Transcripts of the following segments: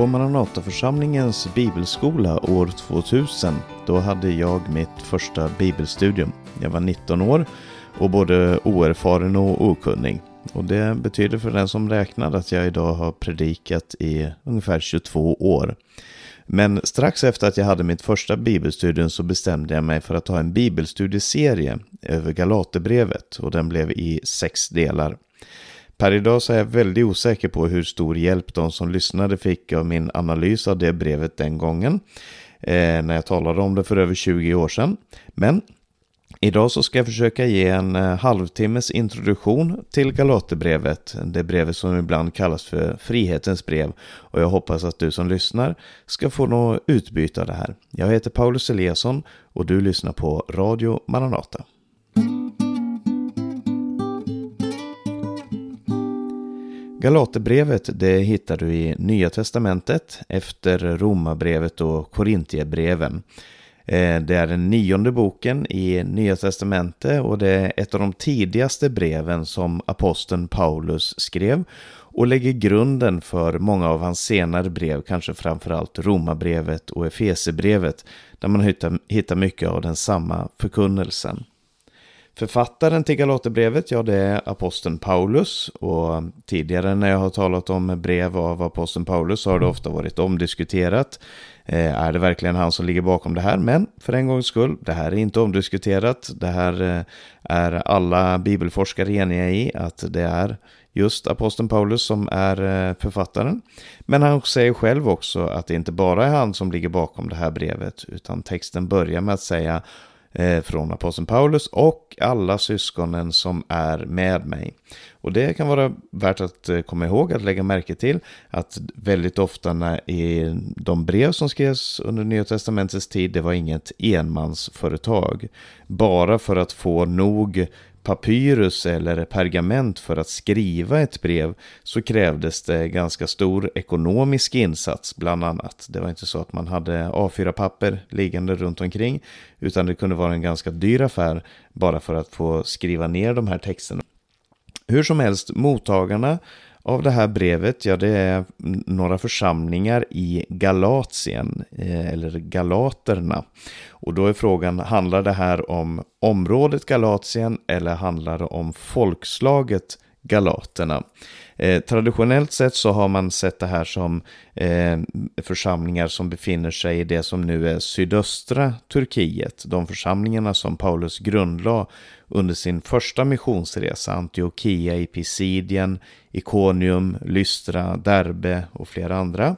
På Maranataförsamlingens bibelskola år 2000, då hade jag mitt första bibelstudium. Jag var 19 år och både oerfaren och okunnig. Och det betyder för den som räknar att jag idag har predikat i ungefär 22 år. Men strax efter att jag hade mitt första bibelstudium så bestämde jag mig för att ha en bibelstudieserie över Galaterbrevet och den blev i sex delar. Per idag så är jag väldigt osäker på hur stor hjälp de som lyssnade fick av min analys av det brevet den gången. Eh, när jag talade om det för över 20 år sedan. Men Idag så ska jag försöka ge en eh, halvtimmes introduktion till Galaterbrevet, det brevet som ibland kallas för frihetens brev. Och jag hoppas att du som lyssnar ska få något utbyte av det här. Jag heter Paulus Eliasson och du lyssnar på Radio Maranata. Galaterbrevet det hittar du i Nya Testamentet efter Romarbrevet och Korintierbreven. Eh, det är den nionde boken i Nya Testamentet och det är ett av de tidigaste breven som aposteln Paulus skrev och lägger grunden för många av hans senare brev, kanske framförallt Romarbrevet och Efesebrevet, där man hittar mycket av den samma förkunnelsen. Författaren till Galaterbrevet, ja det är aposteln Paulus och tidigare när jag har talat om brev av aposteln Paulus så har det ofta varit omdiskuterat. Eh, är det verkligen han som ligger bakom det här? Men för en gångs skull, det här är inte omdiskuterat. Det här eh, är alla bibelforskare eniga i att det är just aposteln Paulus som är eh, författaren. Men han säger själv också att det inte bara är han som ligger bakom det här brevet, utan texten börjar med att säga Eh, från aposteln Paulus och alla syskonen som är med mig. Och det kan vara värt att eh, komma ihåg, att lägga märke till att väldigt ofta när i de brev som skrevs under Nya Testamentets tid, det var inget enmansföretag. Bara för att få nog papyrus eller pergament för att skriva ett brev så krävdes det ganska stor ekonomisk insats bland annat. Det var inte så att man hade A4-papper liggande runt omkring utan det kunde vara en ganska dyr affär bara för att få skriva ner de här texterna. Hur som helst, mottagarna av det här brevet, ja det är några församlingar i Galatien, eh, eller Galaterna. Och då är frågan, handlar det här om området Galatien eller handlar det om folkslaget Galaterna? Eh, traditionellt sett så har man sett det här som eh, församlingar som befinner sig i det som nu är sydöstra Turkiet. De församlingarna som Paulus grundlade under sin första missionsresa, Antiochia i Pisidien, Ikonium, Lystra, Derbe och flera andra.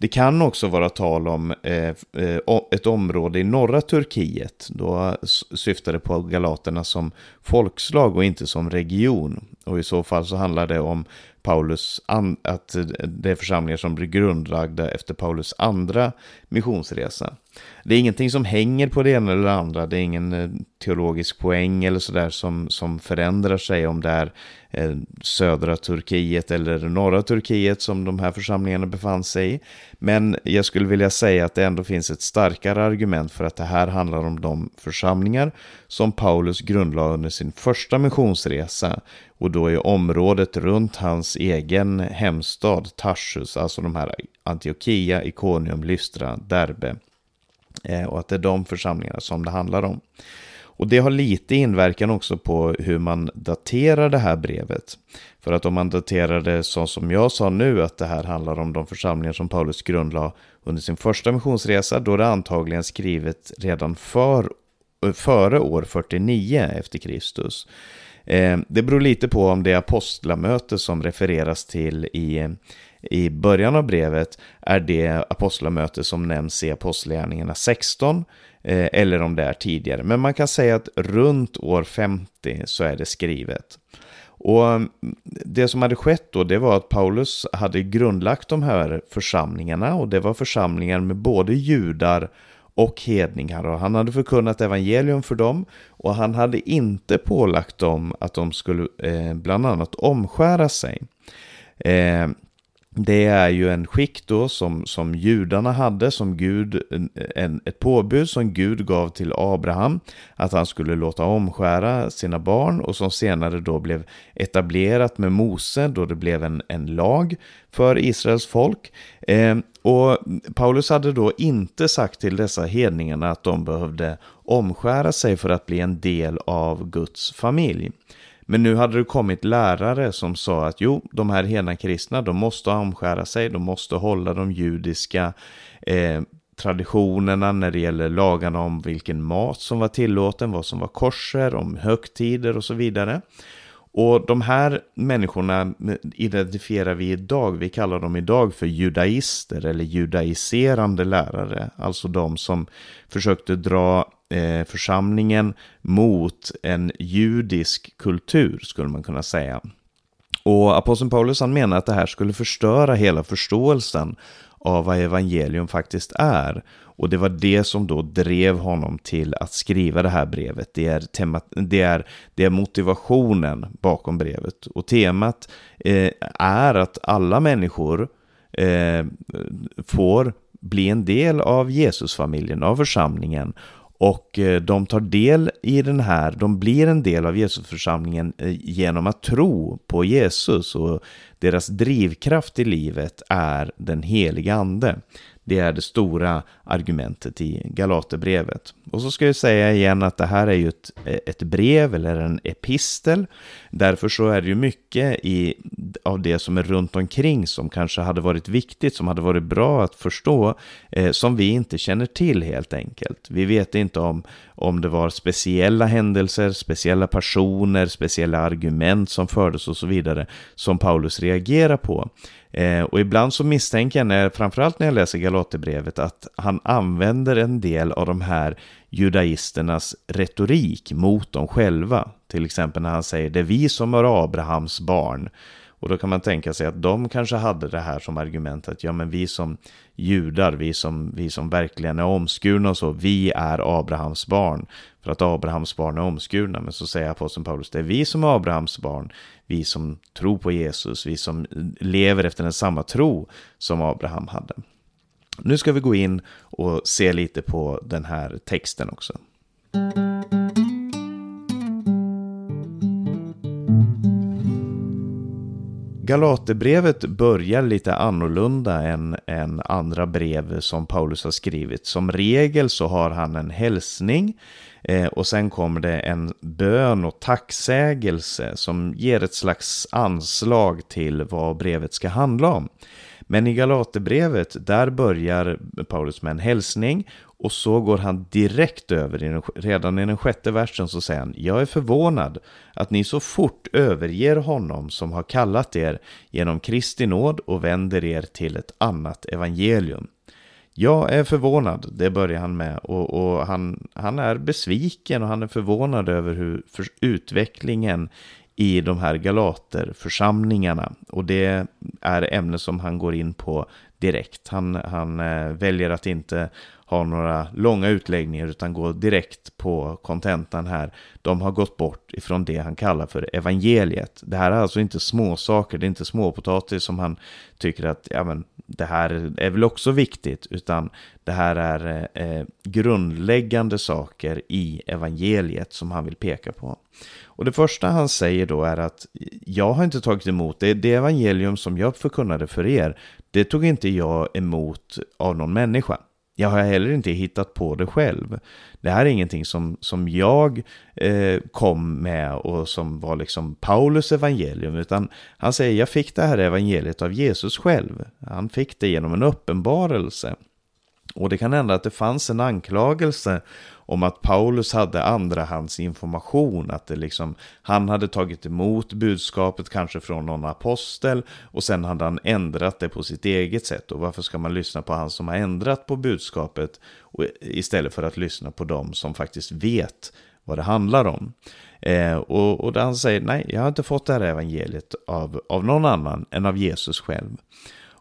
Det kan också vara tal om eh, eh, ett område i norra Turkiet. Då syftar det på galaterna som folkslag och inte som region. Och i så fall så handlar det om Paulus, att det är församlingar som blir grundlagda efter Paulus andra missionsresa. Det är ingenting som hänger på det ena eller det andra, det är ingen eh, teologisk poäng eller sådär som, som förändrar sig om det är eh, södra Turkiet eller norra Turkiet som de här församlingarna befann sig i. Men jag skulle vilja säga att det ändå finns ett starkare argument för att det här handlar om de församlingar som Paulus grundlade under sin första missionsresa och då i området runt hans egen hemstad Tarsus, alltså de här Antiochia, Iconium, Lystra, Derbe. Eh, och att det är de församlingarna som det handlar om. Och det har lite inverkan också på hur man daterar det här brevet. För att om man daterar det så som jag sa nu, att det här handlar om de församlingar som Paulus grundlade under sin första missionsresa, då är det antagligen skrivet redan för, Eh, före år 49 efter Kristus. Eh, det beror lite på om det apostlamöte som refereras till i, i början av brevet är det apostlamöte som nämns i Apostlagärningarna 16 eh, eller om det är tidigare. Men man kan säga att runt år 50 så är det skrivet. Och mm, det som hade skett då, det var att Paulus hade grundlagt de här församlingarna och det var församlingar med både judar och hedningar och han hade förkunnat evangelium för dem och han hade inte pålagt dem att de skulle eh, bland annat omskära sig. Eh, det är ju en skick då som, som judarna hade, som Gud, en, ett påbud som Gud gav till Abraham, att han skulle låta omskära sina barn och som senare då blev etablerat med Mose, då det blev en, en lag för Israels folk. Eh, och Paulus hade då inte sagt till dessa hedningarna att de behövde omskära sig för att bli en del av Guds familj. Men nu hade det kommit lärare som sa att jo, de här hedna kristna, de måste omskära sig, de måste hålla de judiska eh, traditionerna när det gäller lagarna om vilken mat som var tillåten, vad som var korser, om högtider och så vidare. Och de här människorna identifierar vi idag, vi kallar dem idag för judaister eller judaiserande lärare, alltså de som försökte dra eh, församlingen mot en judisk kultur, skulle man kunna säga. Och aposteln Paulus han menar att det här skulle förstöra hela förståelsen av vad evangelium faktiskt är. Och det var det som då drev honom till att skriva det här brevet. Det är, temat, det är, det är motivationen bakom brevet. Och temat eh, är att alla människor eh, får bli en del av Jesusfamiljen, av församlingen. Och eh, de tar del i den här, de blir en del av Jesusförsamlingen eh, genom att tro på Jesus och deras drivkraft i livet är den heliga ande. Det är det stora argumentet i Galaterbrevet. Och så ska jag säga igen att det här är ju ett, ett brev eller en epistel. Därför så är det ju mycket i, av det som är runt omkring som kanske hade varit viktigt, som hade varit bra att förstå, eh, som vi inte känner till helt enkelt. Vi vet inte om, om det var speciella händelser, speciella personer, speciella argument som fördes och så vidare som Paulus reagera på. Eh, och ibland så misstänker jag, när, framförallt när jag läser Galaterbrevet, att han använder en del av de här judaisternas retorik mot dem själva. Till exempel när han säger det är vi som är Abrahams barn. Och då kan man tänka sig att de kanske hade det här som argument att ja men vi som judar, vi som, vi som verkligen är omskurna och så, vi är Abrahams barn. För att Abrahams barn är omskurna. Men så säger aposteln Paulus, det är vi som är Abrahams barn, vi som tror på Jesus, vi som lever efter den samma tro som Abraham hade. Nu ska vi gå in och se lite på den här texten också. Galaterbrevet börjar lite annorlunda än, än andra brev som Paulus har skrivit. Som regel så har han en hälsning eh, och sen kommer det en bön och tacksägelse som ger ett slags anslag till vad brevet ska handla om. Men i Galaterbrevet, där börjar Paulus med en hälsning och så går han direkt över, redan i den sjätte versen så säger han, jag är förvånad att ni så fort överger honom som har kallat er genom Kristi nåd och vänder er till ett annat evangelium. Jag är förvånad, det börjar han med, och, och han, han är besviken och han är förvånad över hur för utvecklingen i de här galaterförsamlingarna. Och det är ämne som han går in på direkt. Han, han eh, väljer att inte ha några långa utläggningar utan gå direkt på kontentan här. De har gått bort ifrån det han kallar för evangeliet. Det här är alltså inte småsaker, det är inte småpotatis som han tycker att ja, men, det här är väl också viktigt, utan det här är eh, grundläggande saker i evangeliet som han vill peka på. Och det första han säger då är att jag har inte tagit emot det, det evangelium som jag förkunnade för er, det tog inte jag emot av någon människa. Jag har heller inte hittat på det själv. Det här är ingenting som, som jag eh, kom med och som var liksom Paulus evangelium, utan han säger jag fick det här evangeliet av Jesus själv. Han fick det genom en uppenbarelse. Och det kan hända att det fanns en anklagelse om att Paulus hade andrahandsinformation, att det liksom, han hade tagit emot budskapet kanske från någon apostel och sen hade han ändrat det på sitt eget sätt. Och varför ska man lyssna på han som har ändrat på budskapet istället för att lyssna på dem som faktiskt vet vad det handlar om? Eh, och, och han säger, nej, jag har inte fått det här evangeliet av, av någon annan än av Jesus själv.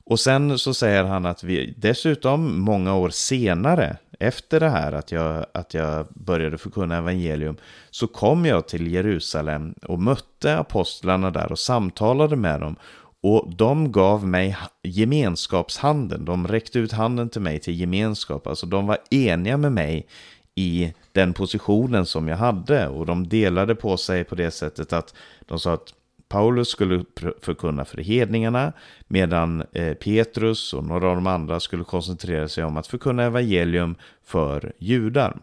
Och sen så säger han att vi dessutom många år senare, efter det här att jag, att jag började förkunna evangelium, så kom jag till Jerusalem och mötte apostlarna där och samtalade med dem. Och de gav mig gemenskapshanden, de räckte ut handen till mig till gemenskap, alltså de var eniga med mig i den positionen som jag hade. Och de delade på sig på det sättet att de sa att Paulus skulle förkunna för hedningarna medan eh, Petrus och några av de andra skulle koncentrera sig om att förkunna evangelium för judar.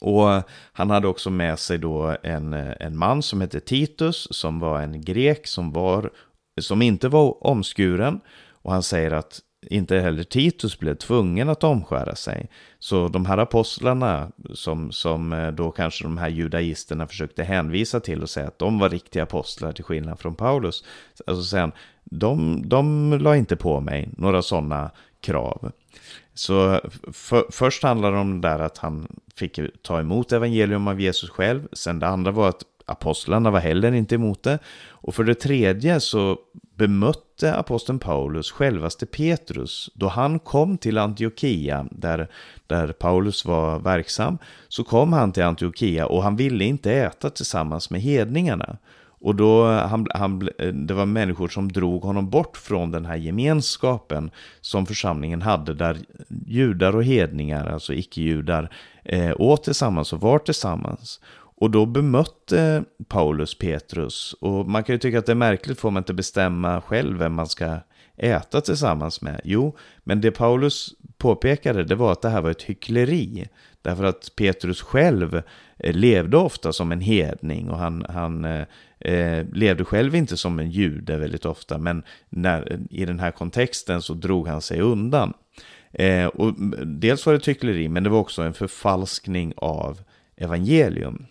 Och han hade också med sig då en, en man som hette Titus som var en grek som, var, som inte var omskuren. Och han säger att inte heller Titus blev tvungen att omskära sig. Så de här apostlarna som, som eh, då kanske de här judaisterna försökte hänvisa till och säga att de var riktiga apostlar till skillnad från Paulus. Alltså sen, de, de la inte på mig några sådana krav. Så för, först handlar det om det där att han fick ta emot evangelium av Jesus själv. Sen det andra var att apostlarna var heller inte emot det. Och för det tredje så bemötte Eh, aposteln Paulus självaste Petrus. Då han kom till Antiochia, där, där Paulus var verksam, så kom han till Antiochia och han ville inte äta tillsammans med hedningarna. Och då han, han, det var människor som drog honom bort från den här gemenskapen som församlingen hade där judar och hedningar, alltså icke-judar, eh, åt tillsammans och var tillsammans. Och då bemötte Paulus Petrus. Och man kan ju tycka att det är märkligt, får man inte bestämma själv vem man ska äta tillsammans med? Jo, men det Paulus påpekade det var att det här var ett hyckleri. Därför att Petrus själv eh, levde ofta som en hedning och han, han eh, eh, levde själv inte som en jude väldigt ofta. Men när, i den här kontexten så drog han sig undan. Eh, och dels var det ett hyckleri, men det var också en förfalskning av evangelium.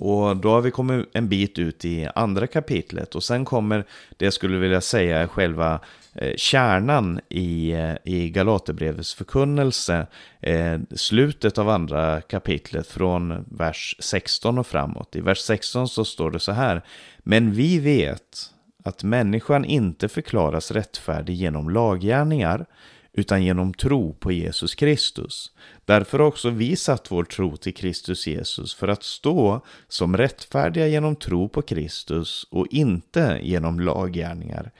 Och då har vi kommit en bit ut i andra kapitlet och sen kommer det jag skulle vilja säga är själva eh, kärnan i, eh, i Galaterbrevets förkunnelse, eh, slutet av andra kapitlet från vers 16 och framåt. I vers 16 så står det så här, men vi vet att människan inte förklaras rättfärdig genom laggärningar, utan genom tro på Jesus Kristus. Därför har också vi satt vår tro till Kristus Jesus för att stå som rättfärdiga genom tro på Kristus och inte genom laggärningar.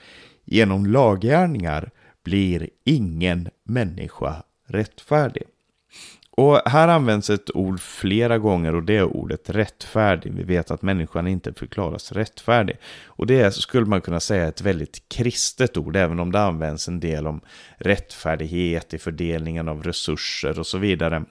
Genom laggärningar blir ingen människa rättfärdig. Och här används ett ord flera gånger och det är ordet rättfärdig. Vi vet att människan inte förklaras rättfärdig. Och det är, skulle man kunna säga, ett väldigt kristet ord, även om det används en del om rättfärdighet i fördelningen av resurser och så vidare.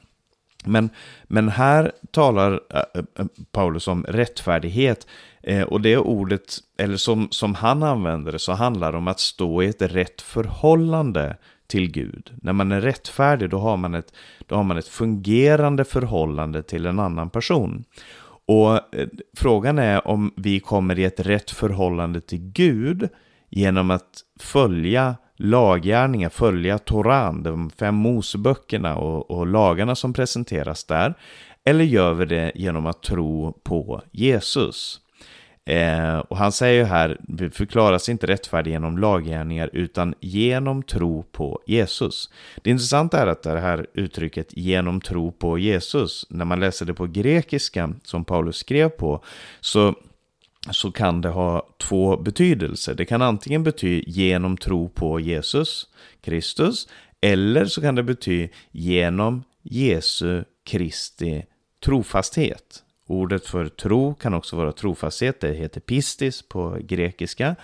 Men, men här talar eh, eh, Paulus om rättfärdighet eh, och det ordet, eller som, som han använder det, så handlar det om att stå i ett rätt förhållande till Gud. När man är rättfärdig då har man ett, då har man ett fungerande förhållande till en annan person. Och eh, frågan är om vi kommer i ett rätt förhållande till Gud genom att följa laggärningar, följa Toran, de fem Moseböckerna och, och lagarna som presenteras där. Eller gör vi det genom att tro på Jesus? Eh, och han säger här, vi förklaras inte rättfärdig genom laggärningar utan genom tro på Jesus. Det intressanta är att det här uttrycket genom tro på Jesus, när man läser det på grekiska som Paulus skrev på, så så kan det ha två betydelser. Det kan antingen betyda genom tro på Jesus Kristus, eller så kan det betyda genom Jesu Kristi trofasthet. Ordet för tro kan också vara trofasthet, det heter pistis på grekiska.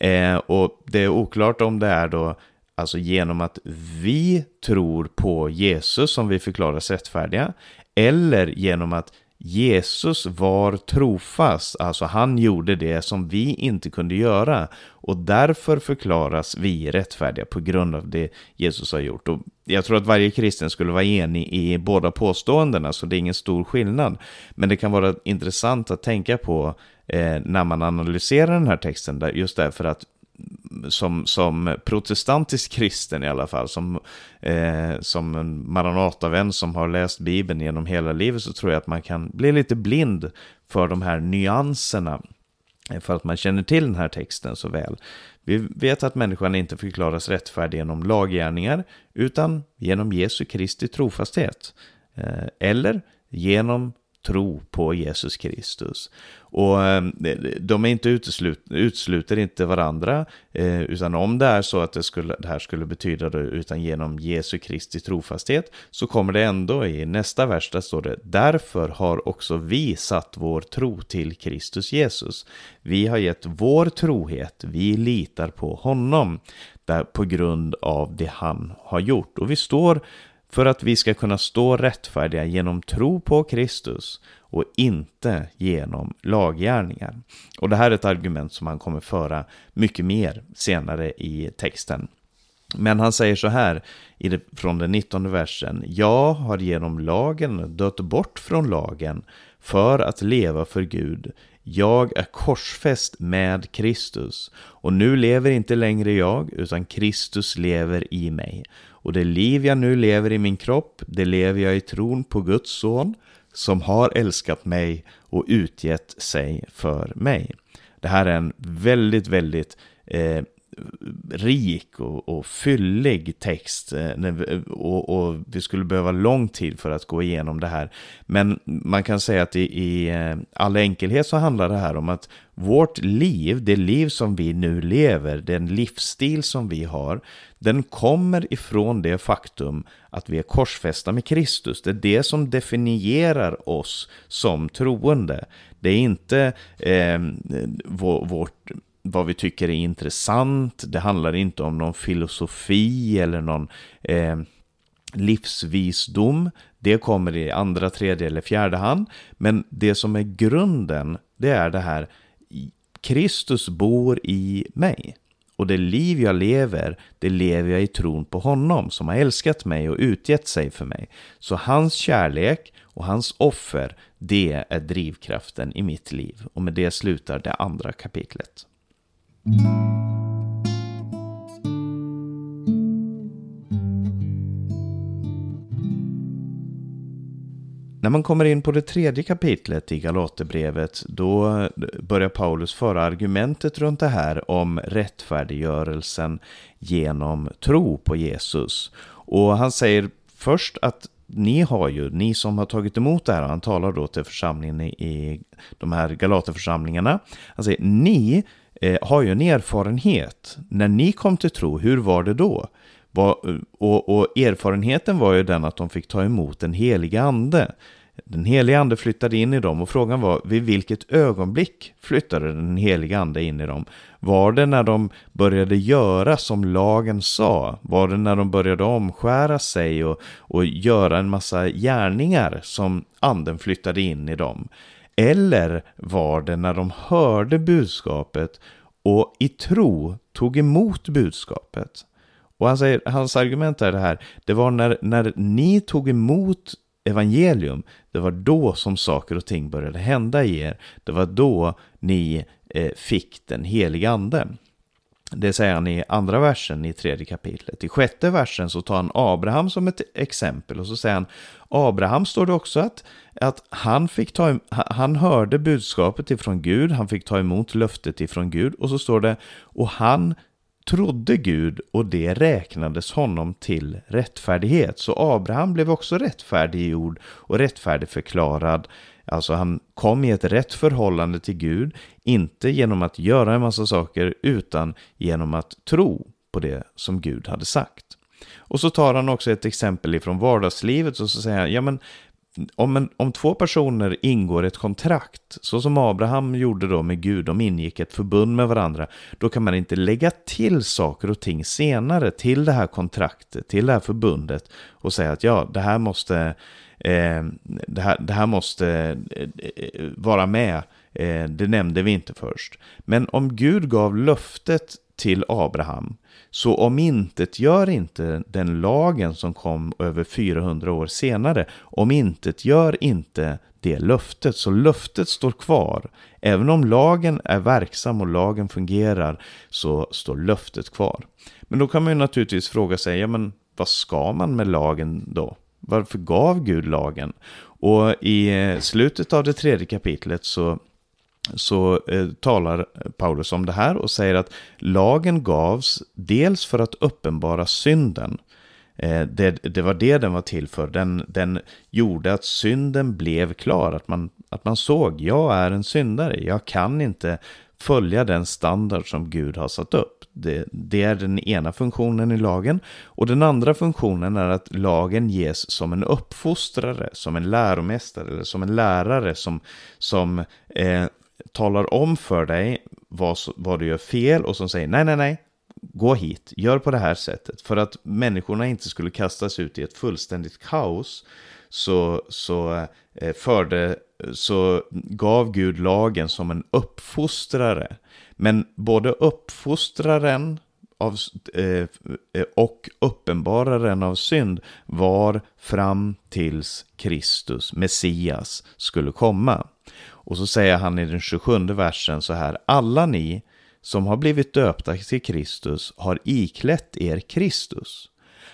Eh, och det är oklart om det är då alltså genom att vi tror på Jesus som vi förklaras rättfärdiga, eller genom att Jesus var trofast, alltså han gjorde det som vi inte kunde göra och därför förklaras vi rättfärdiga på grund av det Jesus har gjort. Och jag tror att varje kristen skulle vara enig i båda påståendena, så det är ingen stor skillnad. Men det kan vara intressant att tänka på eh, när man analyserar den här texten, där, just därför att som, som protestantisk kristen i alla fall, som, eh, som en Maranatavän som har läst Bibeln genom hela livet så tror jag att man kan bli lite blind för de här nyanserna. Eh, för att man känner till den här texten så väl. Vi vet att människan inte förklaras rättfärdig genom laggärningar utan genom Jesu Kristi trofasthet. Eh, eller genom tro på Jesus Kristus. Och eh, de är inte uteslut, utesluter inte varandra, eh, utan om det är så att det, skulle, det här skulle betyda det, utan genom Jesu Kristi trofasthet, så kommer det ändå i nästa vers, där står det, därför har också vi satt vår tro till Kristus Jesus. Vi har gett vår trohet, vi litar på honom, där, på grund av det han har gjort. Och vi står för att vi ska kunna stå rättfärdiga genom tro på Kristus och inte genom laggärningar. Och det här är ett argument som han kommer föra mycket mer senare i texten. Men han säger så här från den 19 versen. Jag har genom lagen dött bort från lagen för att leva för Gud. Jag är korsfäst med Kristus och nu lever inte längre jag utan Kristus lever i mig. Och det liv jag nu lever i min kropp, det lever jag i tron på Guds son som har älskat mig och utgett sig för mig. Det här är en väldigt, väldigt eh, rik och, och fyllig text eh, och, och, vi skulle behöva lång tid för att gå igenom det här. Men man kan säga att i, i eh, all enkelhet så handlar det här om att vårt liv, det liv som vi nu lever, den livsstil som vi har, den kommer ifrån det faktum att vi är korsfästa med Kristus. Det är det som definierar oss som troende. Det är inte eh, vårt vad vi tycker är intressant. Det handlar inte om någon filosofi eller någon eh, livsvisdom. Det kommer i andra, tredje eller fjärde hand. Men det som är grunden, det är det här Kristus bor i mig. Och det liv jag lever, det lever jag i tron på honom som har älskat mig och utgett sig för mig. Så hans kärlek och hans offer, det är drivkraften i mitt liv. Och med det slutar det andra kapitlet. När man kommer in på det tredje kapitlet i Galaterbrevet då börjar Paulus föra argumentet runt det här om rättfärdiggörelsen genom tro på Jesus. Och han säger först att ni har ju, ni som har tagit emot det här, han talar då till församlingen i, de här Galaterförsamlingarna, han säger ni eh, har ju en erfarenhet. När ni kom till tro, hur var det då? Var, och, och, erfarenheten var ju den att de fick ta emot den heliga ande. Den heliga ande flyttade in i dem och frågan var vid vilket ögonblick flyttade den heliga ande in i dem? Var det när de började göra som lagen sa? Var det när de började omskära sig och, och göra en massa gärningar som anden flyttade in i dem? Eller var det när de hörde budskapet och i tro tog emot budskapet? Och han säger, hans argument är det här, det var när, när ni tog emot evangelium, det var då som saker och ting började hända i er. Det var då ni eh, fick den heliga anden. Det säger han i andra versen i tredje kapitlet. I sjätte versen så tar han Abraham som ett exempel och så säger han Abraham står det också att, att han, fick ta, han hörde budskapet ifrån Gud, han fick ta emot löftet ifrån Gud och så står det och han trodde Gud och det räknades honom till rättfärdighet. Så Abraham blev också rättfärdiggjord och rättfärdigförklarad Alltså han kom i ett rätt förhållande till Gud, inte genom att göra en massa saker, utan genom att tro på det som Gud hade sagt. Och så tar han också ett exempel ifrån vardagslivet och så säger han, ja men om, en, om två personer ingår ett kontrakt, så som Abraham gjorde då med Gud, de ingick ett förbund med varandra, då kan man inte lägga till saker och ting senare till det här kontraktet, till det här förbundet och säga att ja, det här måste eh, det, här, det här måste eh, eh vara med. Eh, det nämnde vi inte först. Men om Gud gav löftet till Abraham så om intet gör inte den lagen som kom över 400 år senare, om intet gör inte det löftet. Så löftet står kvar. Även om lagen är verksam och lagen fungerar så står löftet kvar. Men då kan man ju naturligtvis fråga sig, ja men vad ska man med lagen då? Varför gav Gud lagen? Och i eh, slutet av det tredje kapitlet så, så eh, talar Paulus om det här och säger att lagen gavs dels för att uppenbara synden. Eh, det, det var det den var till för. Den, den gjorde att synden blev klar. Att man, att man såg, jag är en syndare. Jag kan inte följa den standard som Gud har satt upp. Det, det, är den ena funktionen i lagen. Och den andra funktionen är att lagen ges som en uppfostrare, som en läromästare eller som en lärare som, som eh, talar om för dig vad, vad du gör fel och som säger nej, nej, nej, gå hit, gör på det här sättet. För att människorna inte skulle kastas ut i ett fullständigt kaos så, så, eh, förde, så gav Gud lagen som en uppfostrare. Men både uppfostraren av, eh, och uppenbararen av synd var fram tills Kristus, Messias, skulle komma. Och så säger han i den 27 versen så här, alla ni som har blivit döpta till Kristus har iklätt er Kristus.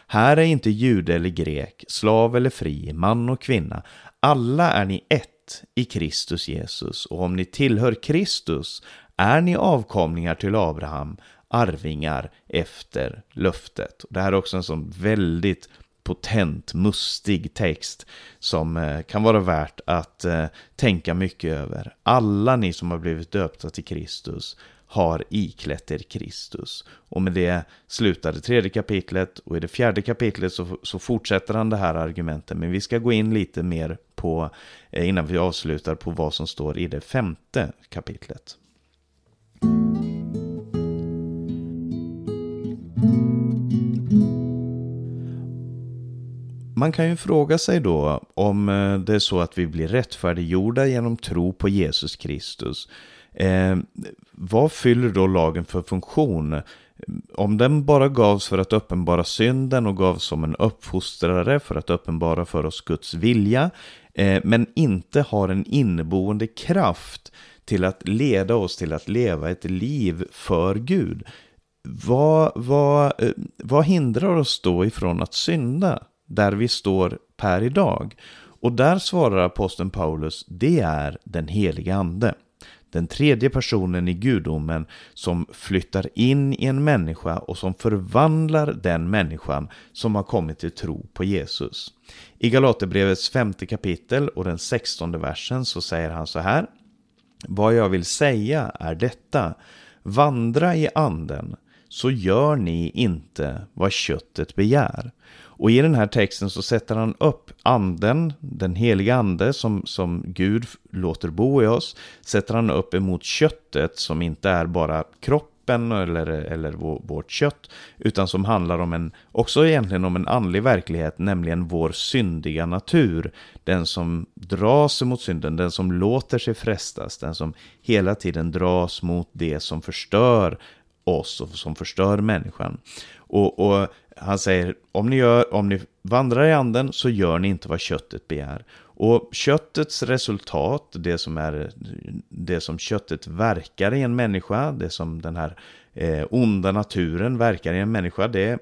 Här är inte jude eller grek, slav eller fri, man och kvinna. Alla är ni ett i Kristus Jesus och om ni tillhör Kristus är ni avkomlingar till Abraham, arvingar efter löftet. Det här är också en sån väldigt potent, mustig text som eh, kan vara värt att eh, tänka mycket över. Alla ni som har blivit döpta till Kristus har iklätt er Kristus. Och med det slutar det tredje kapitlet och i det fjärde kapitlet så, så fortsätter han det här argumentet. Men vi ska gå in lite mer på, eh, innan vi avslutar, på vad som står i det femte kapitlet. Man kan ju fråga sig då om eh, det är så att vi blir rättfärdiggjorda genom tro på Jesus Kristus. Eh, vad fyller då lagen för funktion? Om den bara gavs för att uppenbara synden och gavs som en uppfostrare för att uppenbara för oss Guds vilja, eh, men inte har en inneboende kraft till att leda oss till att leva ett liv för Gud. Vad, vad, eh, vad hindrar oss då ifrån att synda där vi står per idag? Och där svarar aposteln Paulus, det är den helige ande den tredje personen i gudomen som flyttar in i en människa och som förvandlar den människan som har kommit till tro på Jesus. I Galaterbrevets femte kapitel och den sextonde versen så säger han så här. Vad jag vill säga är detta. Vandra i anden så gör ni inte vad köttet begär. Och i den här texten så sätter han upp anden, den heliga ande som, som Gud låter bo i oss, sätter han upp emot köttet som inte är bara kroppen eller, eller vårt kött, utan som handlar om en, också egentligen om en andlig verklighet, nämligen vår syndiga natur. Den som dras emot synden, den som låter sig frestas, den som hela tiden dras mot det som förstör oss och som förstör människan. Och, och han säger, om ni, gör, om ni vandrar i anden så gör ni inte vad köttet begär. Och köttets resultat, det som, är, det som köttet verkar i en människa, det som den här eh, onda naturen verkar i en människa, det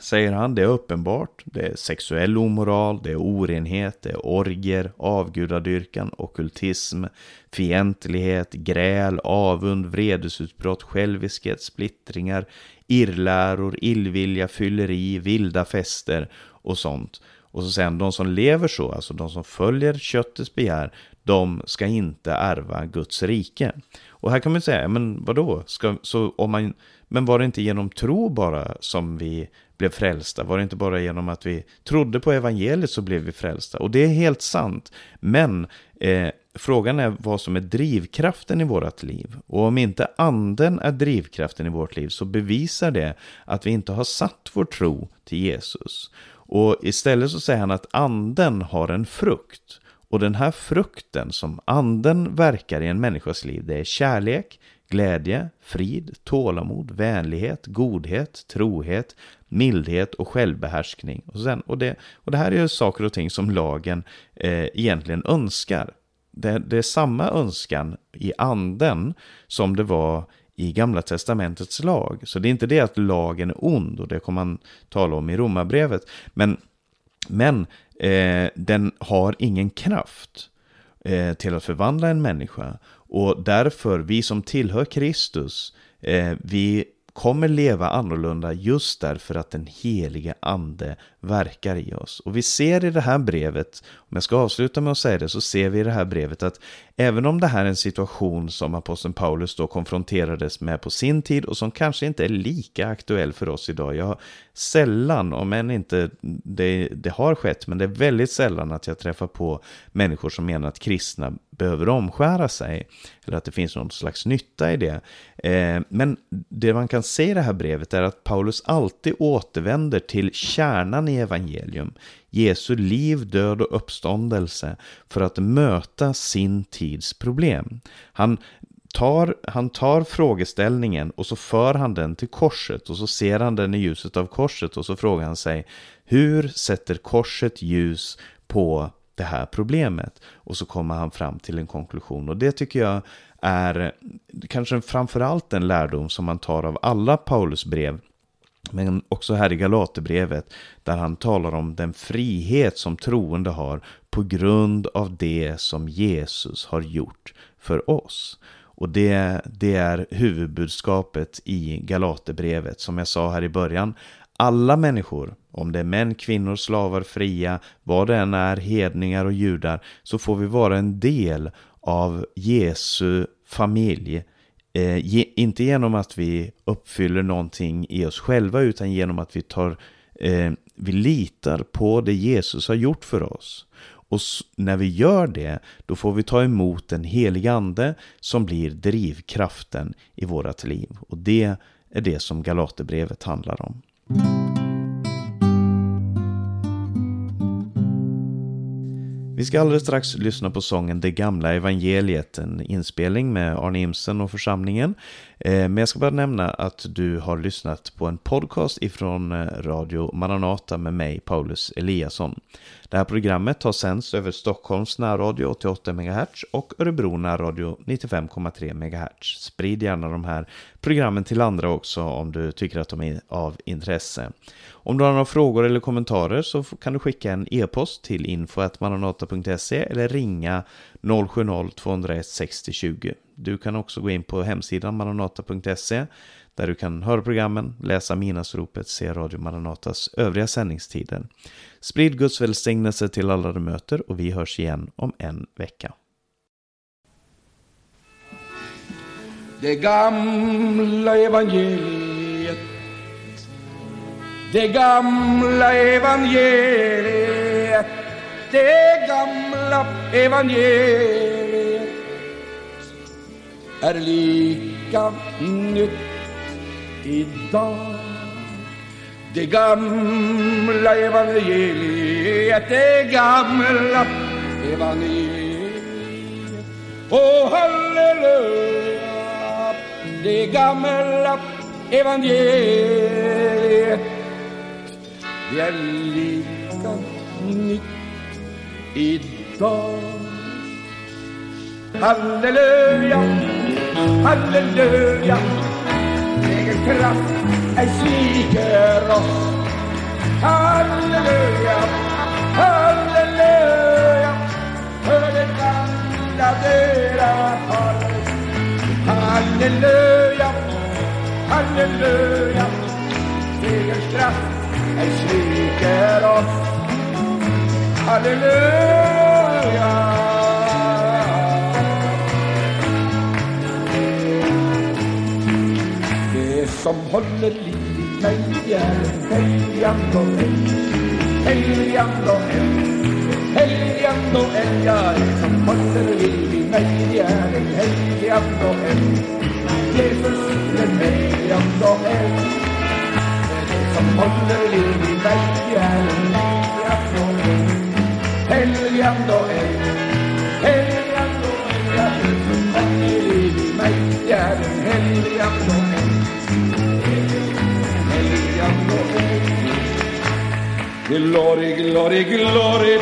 säger han, det är uppenbart. Det är sexuell omoral, det är orenhet, det är orger, avgudadyrkan, okultism, fientlighet, gräl, avund, vredesutbrott, själviskhet, splittringar, irrläror, illvilja, fylleri, vilda fester och sånt. Och så säger han, de som lever så, alltså de som följer köttets begär, de ska inte ärva Guds rike. Och här kan man säga, men vadå? Ska, så om man, men var det inte genom tro bara som vi blev frälsta? Var det inte bara genom att vi trodde på evangeliet så blev vi frälsta? Och det är helt sant. Men eh, frågan är vad som är drivkraften i vårt liv. Och om inte anden är drivkraften i vårt liv så bevisar det att vi inte har satt vår tro till Jesus. Och istället så säger han att anden har en frukt. Och den här frukten som anden verkar i en människas liv, det är kärlek, glädje, frid, tålamod, vänlighet, godhet, trohet, mildhet och självbehärskning. Och, sen, och, det, och det här är ju saker och ting som lagen eh, egentligen önskar. Det, det är samma önskan i anden som det var i Gamla Testamentets lag. Så det är inte det att lagen är ond och det kommer man tala om i Romarbrevet. Men, men eh, den har ingen kraft eh, till att förvandla en människa. Och därför, vi som tillhör Kristus, eh, vi kommer leva annorlunda just därför att den heliga ande verkar i oss. Och vi ser i det här brevet, om jag ska avsluta med att säga det, så ser vi i det här brevet att även om det här är en situation som aposteln Paulus då konfronterades med på sin tid och som kanske inte är lika aktuell för oss idag. Jag har sällan, om än inte det, det har skett, men det är väldigt sällan att jag träffar på människor som menar att kristna behöver omskära sig. Eller att det finns någon slags nytta i det. Eh, men det man kan se i det här brevet är att Paulus alltid återvänder till kärnan i evangelium. Jesu liv, död och uppståndelse för att möta sin tids problem. Han tar, han tar frågeställningen och så för han den till korset och så ser han den i ljuset av korset och så frågar han sig hur sätter korset ljus på det här problemet? Och så kommer han fram till en konklusion och det tycker jag är kanske framförallt en lärdom som man tar av alla Paulus brev men också här i Galaterbrevet där han talar om den frihet som troende har på grund av det som Jesus har gjort för oss. Och det, det är huvudbudskapet i Galaterbrevet. Som jag sa här i början, alla människor, om det är män, kvinnor, slavar, fria, vad det än är, hedningar och judar, så får vi vara en del av Jesu familj. Eh, ge, inte genom att vi uppfyller någonting i oss själva, utan genom att vi tar eh, vi litar på det Jesus har gjort för oss. Och när vi gör det, då får vi ta emot den helige ande som blir drivkraften i vårat liv. Och det är det som Galaterbrevet handlar om. Vi ska alldeles strax lyssna på sången Det gamla evangeliet, en inspelning med Arne Imsen och församlingen. Eh, men jag ska bara nämna att du har lyssnat på en podcast ifrån eh, Radio Maranata med mig, Paulus Eliasson. Det här programmet har sänds över Stockholms närradio 88 MHz och Örebro närradio 95,3 MHz. Sprid gärna de här programmen till andra också om du tycker att de är av intresse. Om du har några frågor eller kommentarer så kan du skicka en e-post till info.maranata.se eller ringa 070-201 60 20. Du kan också gå in på hemsidan maranata.se där du kan höra programmen, läsa minasropet, se Radio Maranatas övriga sändningstider. Sprid Guds välsignelse till alla du möter och vi hörs igen om en vecka. Det gamla evangeliet Det gamla evangeliet Det gamla evangeliet är lika nytt idag. Det gamla evangeliet, det gamla evangeliet. Åh, halleluja, det gamla evangeliet. Det är lika nytt idag. Halleluja, halleluja. Egen kraft är sviker oss Halleluja, halleluja För det gamla döda har Halleluja, halleluja Segerns kraft är sviker oss Halleluja som håller liv i mig är en helgande eld, helgande eld, helgande eld. Ja, det som håller liv i mig är en helgande eld. Jesus, den helgande eld. Det som håller liv i mig är en helgande eld, helgande eld, helgande eld. Ja, det som håller liv i mig är en helgande eld. Glory, glory, glory,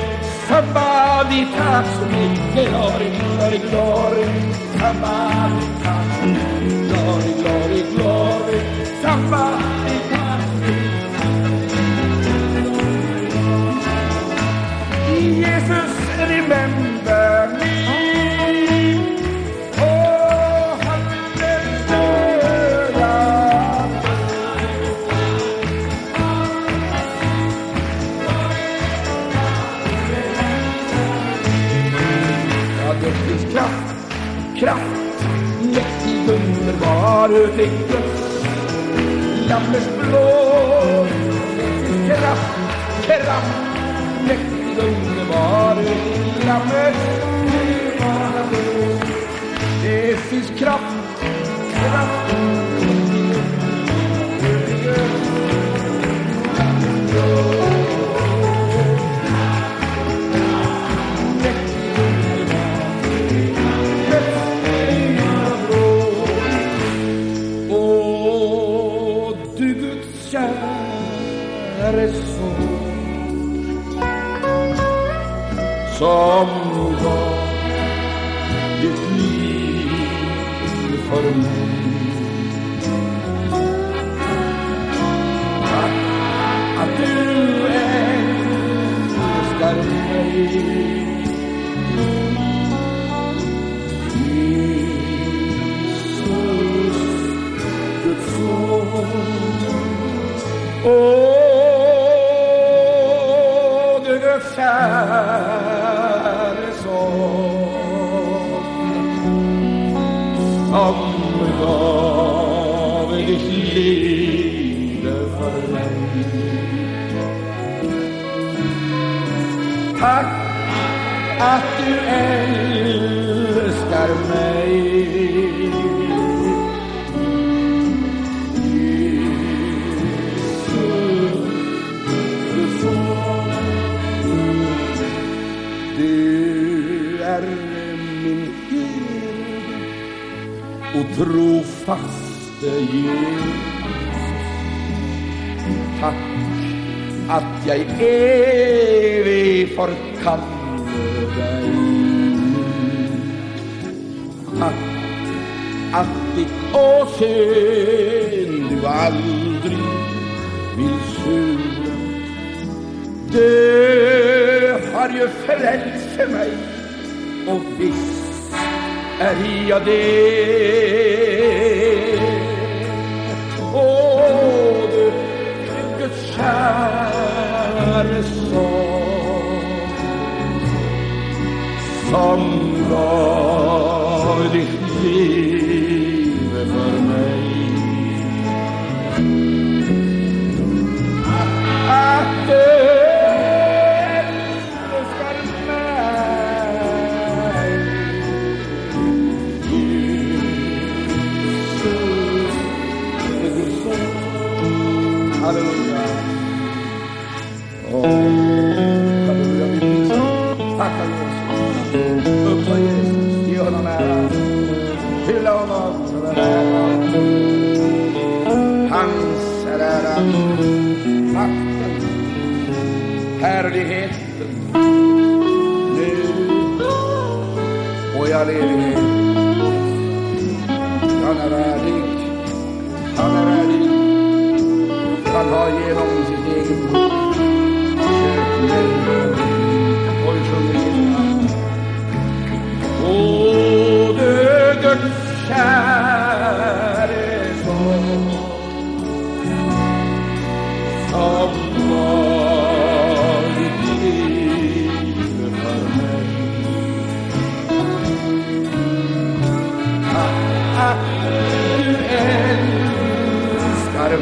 somebody touch me. Glory, glory, glory, somebody touch me. Glory, glory, glory, somebody touch me. Jesus, remember Guds lammers blod. Kraft, kraft, mäktigt underbar, lammers dyrbara blod. Det finns kraft, att ditt åsyn du aldrig vill sura. Du har ju frälst mig och visst är jag det. Åh, du Guds käre son som gav ditt liv för mig. Att du Hylla honom för den ära. Hans är äran, makten, härligheten nu och i all evighet. Han är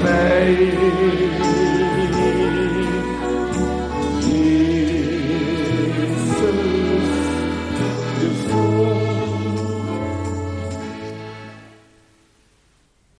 made.